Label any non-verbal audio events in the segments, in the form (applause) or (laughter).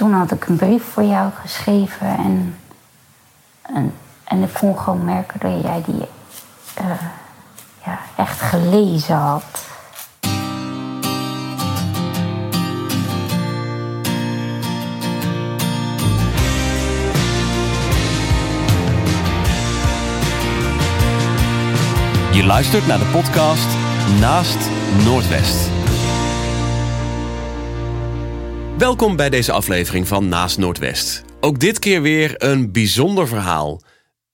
toen had ik een brief voor jou geschreven. En, en, en ik kon gewoon merken dat jij die eh, ja, echt gelezen had. Je luistert naar de podcast Naast Noordwest. Welkom bij deze aflevering van Naast Noordwest. Ook dit keer weer een bijzonder verhaal.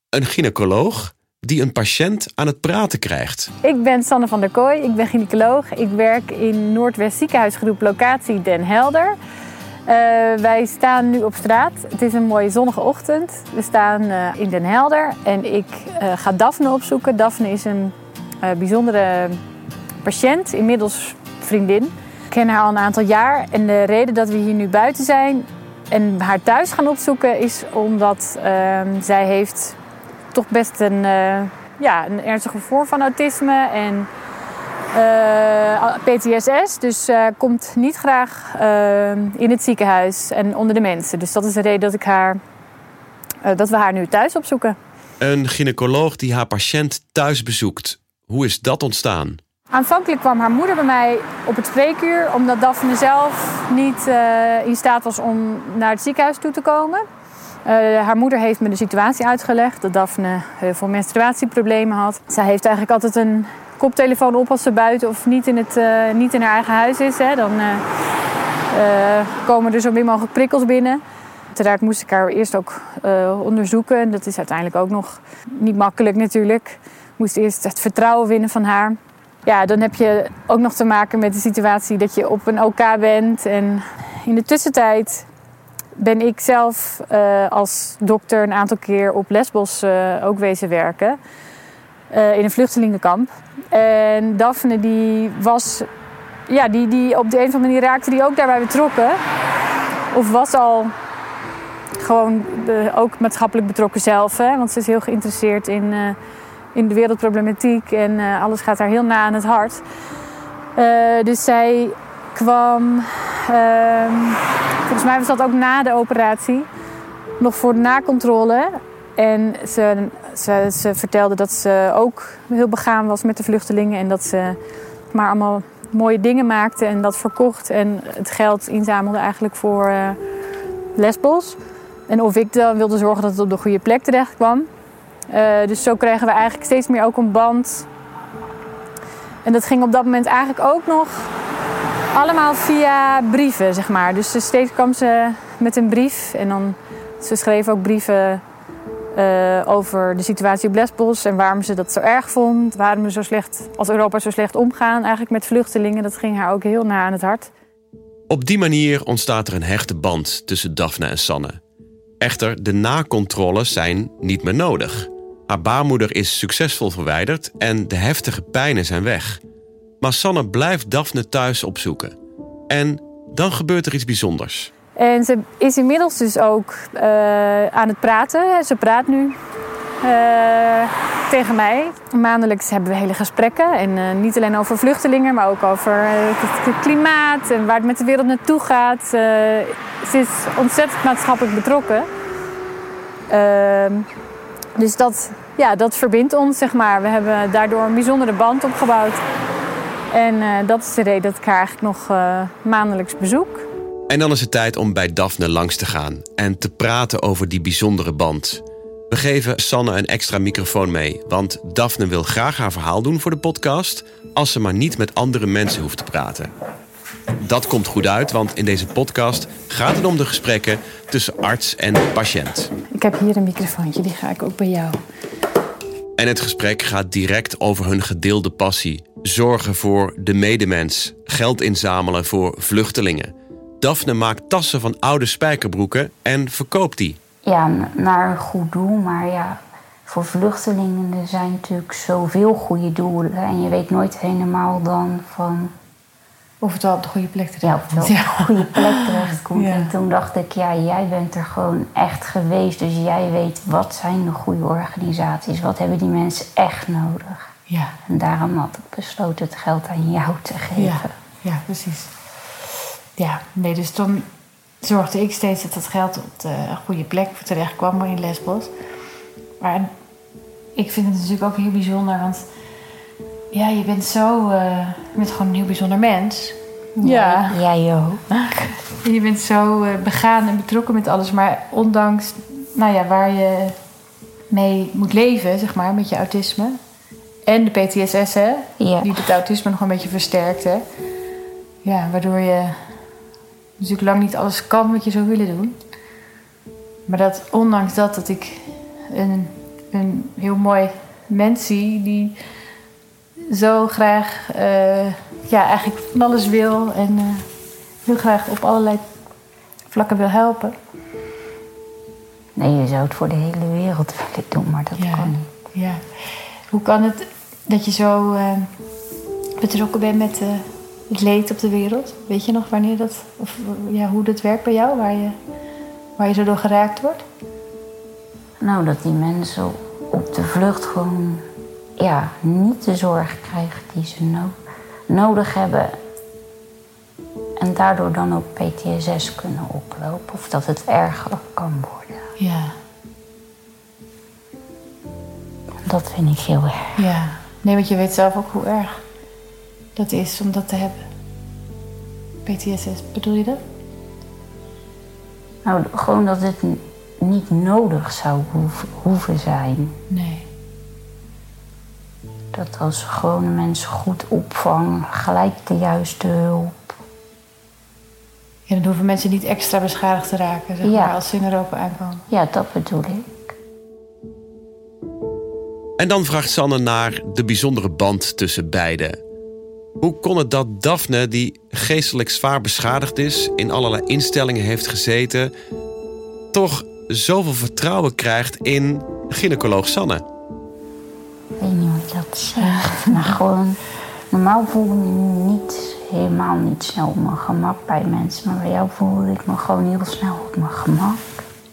Een gynaecoloog die een patiënt aan het praten krijgt. Ik ben Sanne van der Kooi, ik ben gynaecoloog. Ik werk in Noordwest Ziekenhuisgroep locatie Den Helder. Uh, wij staan nu op straat. Het is een mooie zonnige ochtend. We staan uh, in Den Helder en ik uh, ga Daphne opzoeken. Daphne is een bijzondere patiënt, inmiddels vriendin. Ken haar al een aantal jaar en de reden dat we hier nu buiten zijn en haar thuis gaan opzoeken is omdat ehm, zij heeft toch best een, ja, een ernstige vorm van autisme en uh, PTSS, dus uh, komt niet graag uh, in het ziekenhuis en onder de mensen. Dus dat is de reden dat, ik haar, dat we haar nu thuis opzoeken. Een gynaecoloog die haar patiënt thuis bezoekt. Hoe is dat ontstaan? Aanvankelijk kwam haar moeder bij mij op het spreekuur... omdat Daphne zelf niet in staat was om naar het ziekenhuis toe te komen. haar moeder heeft me de situatie uitgelegd... dat Daphne veel menstruatieproblemen had. Zij heeft eigenlijk altijd een koptelefoon op als ze buiten of niet in, het, uh, niet in haar eigen huis is. Hè, dan komen er zo min mogelijk prikkels binnen. Uiteraard moest ik haar eerst ook onderzoeken. Dat is uiteindelijk ook nog niet makkelijk natuurlijk. Ik moest eerst het vertrouwen winnen van haar. Ja, dan heb je ook nog te maken met de situatie dat je op een OK bent. En in de tussentijd ben ik zelf als dokter een aantal keer op Lesbos ook wezen werken. in een vluchtelingenkamp. En Daphne die was, ja, die, die op de een of andere manier raakte die ook daarbij betrokken. Of was al gewoon ook maatschappelijk betrokken zelf. Hè? Want ze is heel geïnteresseerd in, in de wereldproblematiek en uh, alles gaat haar heel na aan het hart. Uh, dus zij kwam, ehm, volgens mij was dat ook na de operatie, nog voor de nakontrole. En ze, ze, ze, vertelde dat ze ook heel begaan was met de vluchtelingen. En dat ze maar allemaal mooie dingen maakte en dat verkocht. En het geld inzamelde eigenlijk voor uh, Lesbos. En of ik dan wilde zorgen dat het op de goede plek terecht kwam. Uh, dus zo kregen we eigenlijk steeds meer ook een band. En dat ging op dat moment eigenlijk ook nog allemaal via brieven, zeg maar. Dus steeds kwam ze met een brief. En dan, ze schreef ook brieven uh, over de situatie op Lesbos en waarom ze dat zo erg vond. Waarom we zo slecht, als Europa zo slecht omgaan eigenlijk met vluchtelingen. Dat ging haar ook heel na aan het hart. Op die manier ontstaat er een hechte band tussen Daphne en Sanne. Echter, de nakontroles zijn niet meer nodig. Haar baarmoeder is succesvol verwijderd en de heftige pijnen zijn weg. Maar Sanne blijft Daphne thuis opzoeken. En dan gebeurt er iets bijzonders. En ze is inmiddels dus ook uh, aan het praten. Ze praat nu uh, tegen mij. Maandelijks hebben we hele gesprekken. En uh, niet alleen over vluchtelingen, maar ook over het, het, klimaat en waar het met de wereld naartoe gaat. ze is ontzettend maatschappelijk betrokken. Dus dat, ja, dat verbindt ons, zeg maar. We hebben daardoor een bijzondere band opgebouwd. En dat is de reden dat ik haar eigenlijk nog maandelijks bezoek. En dan is het tijd om bij Daphne langs te gaan en te praten over die bijzondere band. We geven Sanne een extra microfoon mee, want Daphne wil graag haar verhaal doen voor de podcast, als ze maar niet met andere mensen hoeft te praten. Dat komt goed uit, want in deze podcast gaat het om de gesprekken tussen arts en patiënt. Ik heb hier een microfoontje, die ga ik ook bij jou. En het gesprek gaat direct over hun gedeelde passie: zorgen voor de medemens, geld inzamelen voor vluchtelingen. Daphne maakt tassen van oude spijkerbroeken en verkoopt die. Ja, naar een goed doel. Maar ja, voor vluchtelingen er zijn natuurlijk zoveel goede doelen. En je weet nooit helemaal dan van... Of het wel op de goede plek terecht Ja, of het op de goede plek terecht komt. Ja. En toen dacht ik, ja, jij bent er gewoon echt geweest. Dus jij weet, wat zijn de goede organisaties? Wat hebben die mensen echt nodig? Ja. En daarom had ik besloten het geld aan jou te geven. Ja, ja precies. Ja, nee, dus dan zorgde ik steeds dat dat geld op de goede plek terecht kwam in Lesbos. Maar ik vind het natuurlijk ook heel bijzonder, want ja, je bent zo, eh, je bent gewoon een heel bijzonder mens. Ja. Jij ook. (laughs) Je bent zo eh, begaan en betrokken met alles, maar ondanks, nou ja, waar je mee moet leven, zeg maar, met je autisme. En de PTSS, hè, Ja. die het autisme nog een beetje versterkt, hè. Ja, waardoor je natuurlijk lang niet alles kan wat je zou willen doen. Maar dat ondanks dat, dat ik een, een heel mooi mens zie die zo graag, eh, ja, eigenlijk van alles wil en eh, heel graag op allerlei vlakken wil helpen. Nee, je zou het voor de hele wereld willen doen, maar dat Ja. kan niet. Ja. Hoe kan het dat je zo eh, betrokken bent met het leed op de wereld? Weet je nog wanneer dat, of ja, hoe dat werkt bij jou, waar je, waar je zo door geraakt wordt? Nou, dat die mensen op de vlucht gewoon ja, niet de zorg krijgen die ze no- nodig hebben. En daardoor dan ook PTSS kunnen oplopen of dat het erger kan worden. Ja, Dat vind ik heel erg. ja. Nee, want je weet zelf ook hoe erg dat is om dat te hebben. PTSS, bedoel je dat? Nou, gewoon dat het niet nodig zou hoeven zijn. Nee. Dat als gewone mensen goed opvangen, gelijk de juiste hulp. Ja, dan hoeven mensen niet extra beschadigd te raken, zeg Ja. maar, als ze in Europa aankomen. Ja, dat bedoel ik. En dan vraagt Sanne naar de bijzondere band tussen beiden. Hoe kon het dat Daphne, die geestelijk zwaar beschadigd is, in allerlei instellingen heeft gezeten, toch zoveel vertrouwen krijgt in gynaecoloog Sanne? Maar gewoon, normaal voelde ik me niet, helemaal niet snel op mijn gemak bij mensen. Maar bij jou voelde ik me gewoon heel snel op mijn gemak.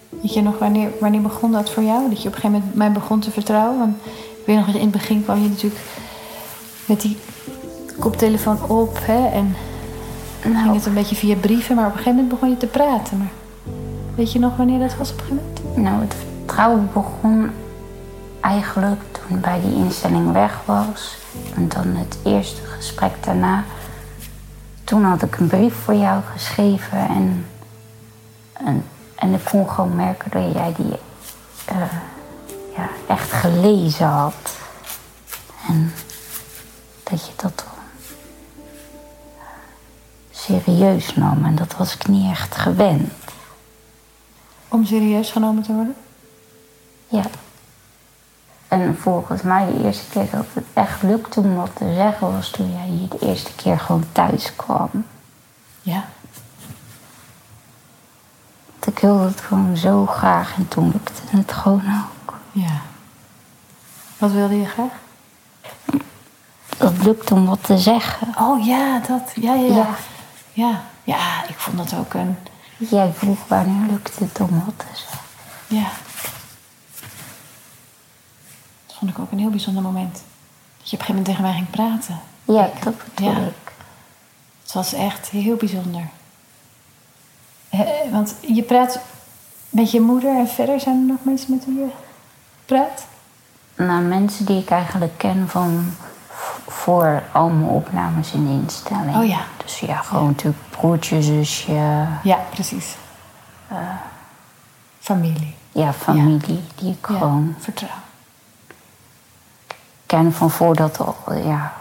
Weet je nog wanneer, wanneer begon dat voor jou? Dat je op een gegeven moment mij begon te vertrouwen? Want ik weet nog, in het begin kwam je natuurlijk met die koptelefoon op. Hè, en ging Nou, het een beetje via brieven. Maar op een gegeven moment begon je te praten. Maar weet je nog wanneer dat was op een gegeven moment? nou, het vertrouwen begon eigenlijk toen ik bij die instelling weg was. En dan het eerste gesprek daarna. Toen had ik een brief voor jou geschreven en, en, en ik kon gewoon merken dat jij die eh, ja, echt gelezen had. En dat je dat serieus nam en dat was ik niet echt gewend. Om serieus genomen te worden? Ja. En volgens mij de eerste keer dat het echt lukte om wat te zeggen was toen jij hier de eerste keer gewoon thuis kwam. Ja. Want Ik wilde het gewoon zo graag en toen lukte het gewoon ook. Ja. Wat wilde je graag? Het lukte om wat te zeggen. Oh ja, dat. Ja, ja, ja. Ja. Ja, ja ik vond dat ook een... Jij vroeg wanneer lukte het om wat te zeggen. Ja. Vond ik ook een heel bijzonder moment. Dat je op een gegeven moment tegen mij ging praten. Ja, dat bedoel Ja. ik. Het was echt heel bijzonder. Eh, Want je praat met je moeder en verder zijn er nog mensen met wie je praat? Nou, mensen die ik eigenlijk ken van voor al mijn opnames in de instelling. Oh ja. Dus ja, gewoon natuurlijk broertje, zusje, Ja, precies. Familie. ja, familie die ik gewoon vertrouwen. Ken van voordat al, ja,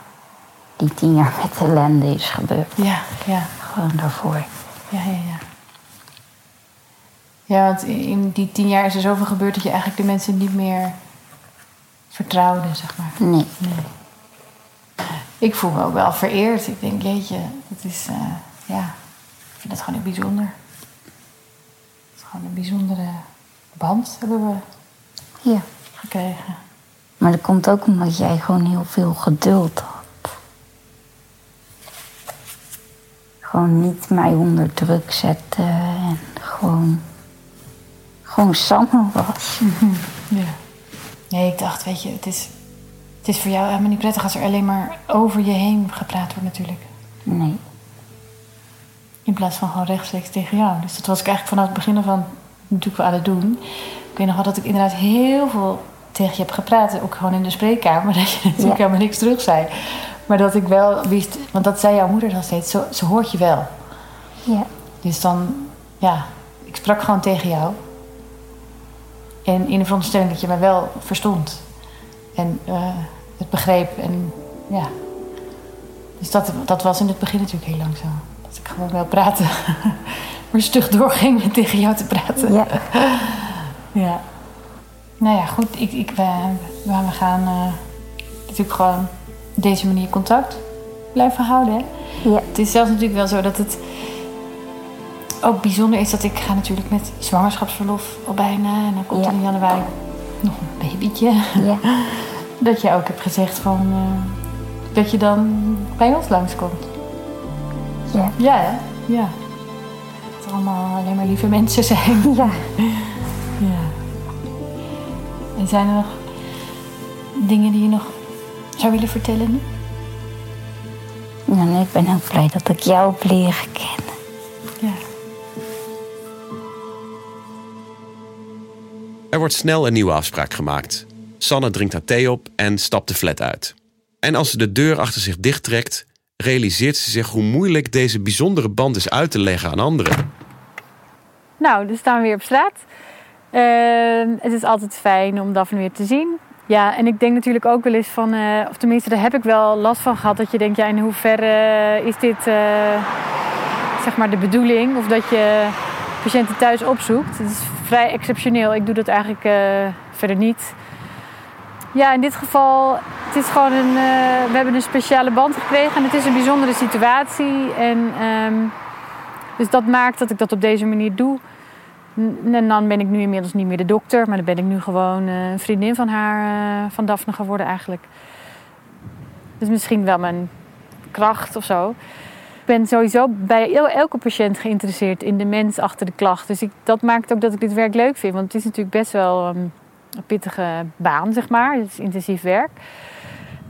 die tien jaar met ellende is gebeurd. Ja, ja, Gewoon daarvoor. ja, ja, ja. Ja, want in die tien jaar is er zoveel gebeurd dat je eigenlijk de mensen niet meer vertrouwde, zeg maar. Nee. Nee. Ik voel me ook wel vereerd. Ik denk, jeetje, dat is, eh, ja, ik vind dat gewoon heel bijzonder. Het is gewoon een bijzondere band hebben we Ja. gekregen. Maar dat komt ook omdat jij gewoon heel veel geduld had. Gewoon niet mij onder druk zetten en gewoon, gewoon Sanne was. (laughs) Ja. Nee, ik dacht, weet je, het is, het is voor jou helemaal niet prettig als er alleen maar over je heen gepraat wordt natuurlijk. Nee. In plaats van gewoon rechtstreeks tegen jou. Dus dat was ik eigenlijk vanaf het begin ervan natuurlijk wel aan het doen. Ik weet nog wel dat ik inderdaad heel veel tegen je heb gepraat. Ook gewoon in de spreekkamer. (laughs) Dat je natuurlijk helemaal niks terug zei. Maar dat ik wel wist... Want dat zei jouw moeder dan steeds. Zo, ze hoort je wel. Ja. Dus dan... Ja, ik sprak gewoon tegen jou. En in de veronderstelling dat je mij wel verstond. En eh, het begreep. En ja. Dus dat, dat was in het begin natuurlijk heel lang zo. Dat ik gewoon wel praten. (laughs) maar stug doorging met tegen jou te praten. Ja. (laughs) Ja. Nou ja, goed. Ik, ik, we, we we gaan eh, natuurlijk gewoon op deze manier contact blijven houden. Hè? Ja. Het is zelfs natuurlijk wel zo dat het ook bijzonder is dat ik ga natuurlijk met zwangerschapsverlof al bijna. En dan komt Ja. er in januari nog een babytje. Ja. (laughs) Dat je ook hebt gezegd van... eh, dat je dan bij ons langskomt. Ja. Ja, hè? Ja. Dat het allemaal alleen maar lieve mensen zijn. Ja. (laughs) En zijn er nog dingen die je nog zou willen vertellen? Nou, nee, ik ben heel blij dat ik jou heb leren kennen. Ja. Er wordt snel een nieuwe afspraak gemaakt. Sanne drinkt haar thee op en stapt de flat uit. En als ze de deur achter zich dichttrekt, realiseert ze zich hoe moeilijk deze bijzondere band is uit te leggen aan anderen. Nou, dan staan we weer op straat. Ehm, het is altijd fijn om Daphne weer te zien. Ja, en ik denk natuurlijk ook wel eens van, eh, of tenminste daar heb ik wel last van gehad, dat je denkt, ja, in hoeverre is dit eh, zeg maar de bedoeling? Of dat je patiënten thuis opzoekt. Het is vrij exceptioneel. Ik doe dat eigenlijk eh, verder niet. Ja, in dit geval, het is gewoon een, we hebben een speciale band gekregen en het is een bijzondere situatie. En ehm, dus dat maakt dat ik dat op deze manier doe. En dan ben ik nu inmiddels niet meer de dokter, maar dan ben ik nu gewoon eh, een vriendin van haar, eh, van Daphne geworden eigenlijk. Dus misschien wel mijn kracht of zo. Ik ben sowieso bij el- elke patiënt geïnteresseerd in de mens achter de klacht. Dus ik, dat maakt ook dat ik dit werk leuk vind. Want het is natuurlijk best wel ehm, een pittige baan, zeg maar. Het is intensief werk.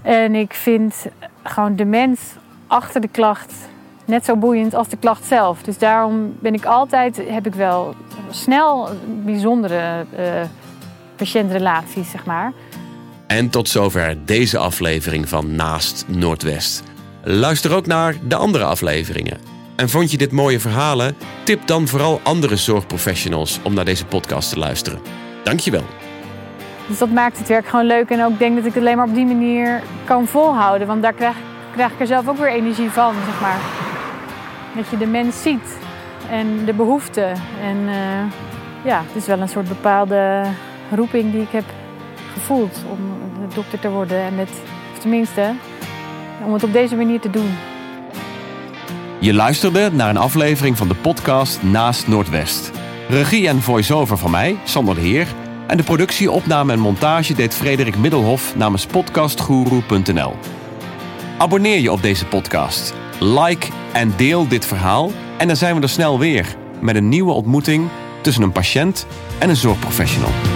En ik vind gewoon de mens achter de klacht net zo boeiend als de klacht zelf. Dus daarom ben ik altijd, heb ik wel snel bijzondere eh, patiëntrelaties, zeg maar. En tot zover deze aflevering van Naast Noordwest. Luister ook naar de andere afleveringen. En vond je dit mooie verhalen? Tip dan vooral andere zorgprofessionals om naar deze podcast te luisteren. Dankjewel. Dus dat maakt het werk gewoon leuk. En ook denk dat ik het alleen maar op die manier kan volhouden. Want daar krijg, krijg ik er zelf ook weer energie van, zeg maar. Dat je de mens ziet en de behoeften. En eh, ja, het is wel een soort bepaalde roeping die ik heb gevoeld om dokter te worden. En met, of tenminste, om het op deze manier te doen. Je luisterde naar een aflevering van de podcast Naast Noordwest. Regie en voice-over van mij, Sander de Heer. En de productie, opname en montage deed Frederik Middelhof namens podcastguru.nl. Abonneer je op deze podcast. Like en deel dit verhaal. En dan zijn we er snel weer met een nieuwe ontmoeting tussen een patiënt en een zorgprofessional.